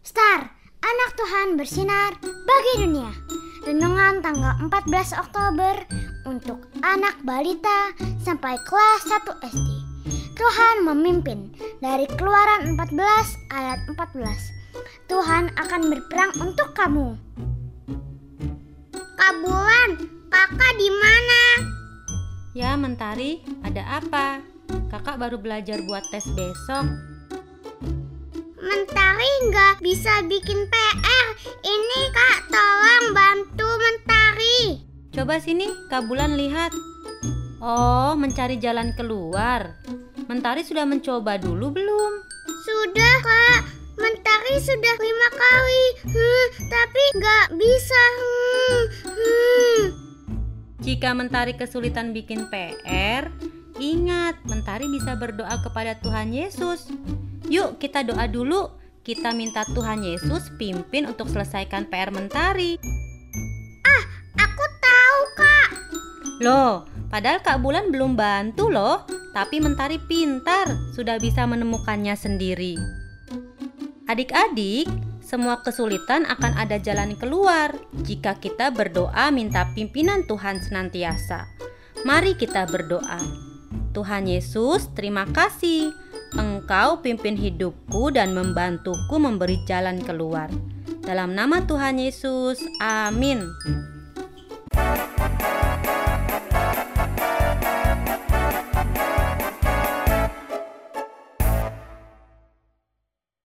Star, anak Tuhan bersinar bagi dunia. Renungan tanggal 14 Oktober untuk anak balita sampai kelas 1 SD. Tuhan memimpin dari Keluaran 14 ayat 14. Tuhan akan berperang untuk kamu. Kabulan, kakak di mana? Ya, Mentari, ada apa? Kakak baru belajar buat tes besok. Mentari nggak bisa bikin PR. Ini kak, tolong bantu Mentari. Coba sini, Kak Bulan lihat. Oh, mencari jalan keluar. Mentari sudah mencoba dulu belum? Sudah kak, Mentari sudah lima kali, hmm, tapi nggak bisa. Hmm, hmm. Jika Mentari kesulitan bikin PR, ingat Mentari bisa berdoa kepada Tuhan Yesus. Yuk kita doa dulu. Kita minta Tuhan Yesus pimpin untuk selesaikan PR Mentari. Aku tahu kak. Loh, padahal Kak Bulan belum bantu loh. Tapi Mentari pintar, sudah bisa menemukannya sendiri. Adik-adik, semua kesulitan akan ada jalan keluar jika kita berdoa minta pimpinan Tuhan senantiasa. Mari kita berdoa. Tuhan Yesus, terima kasih. Engkau pimpin hidupku dan membantuku memberi jalan keluar. Dalam nama Tuhan Yesus, amin.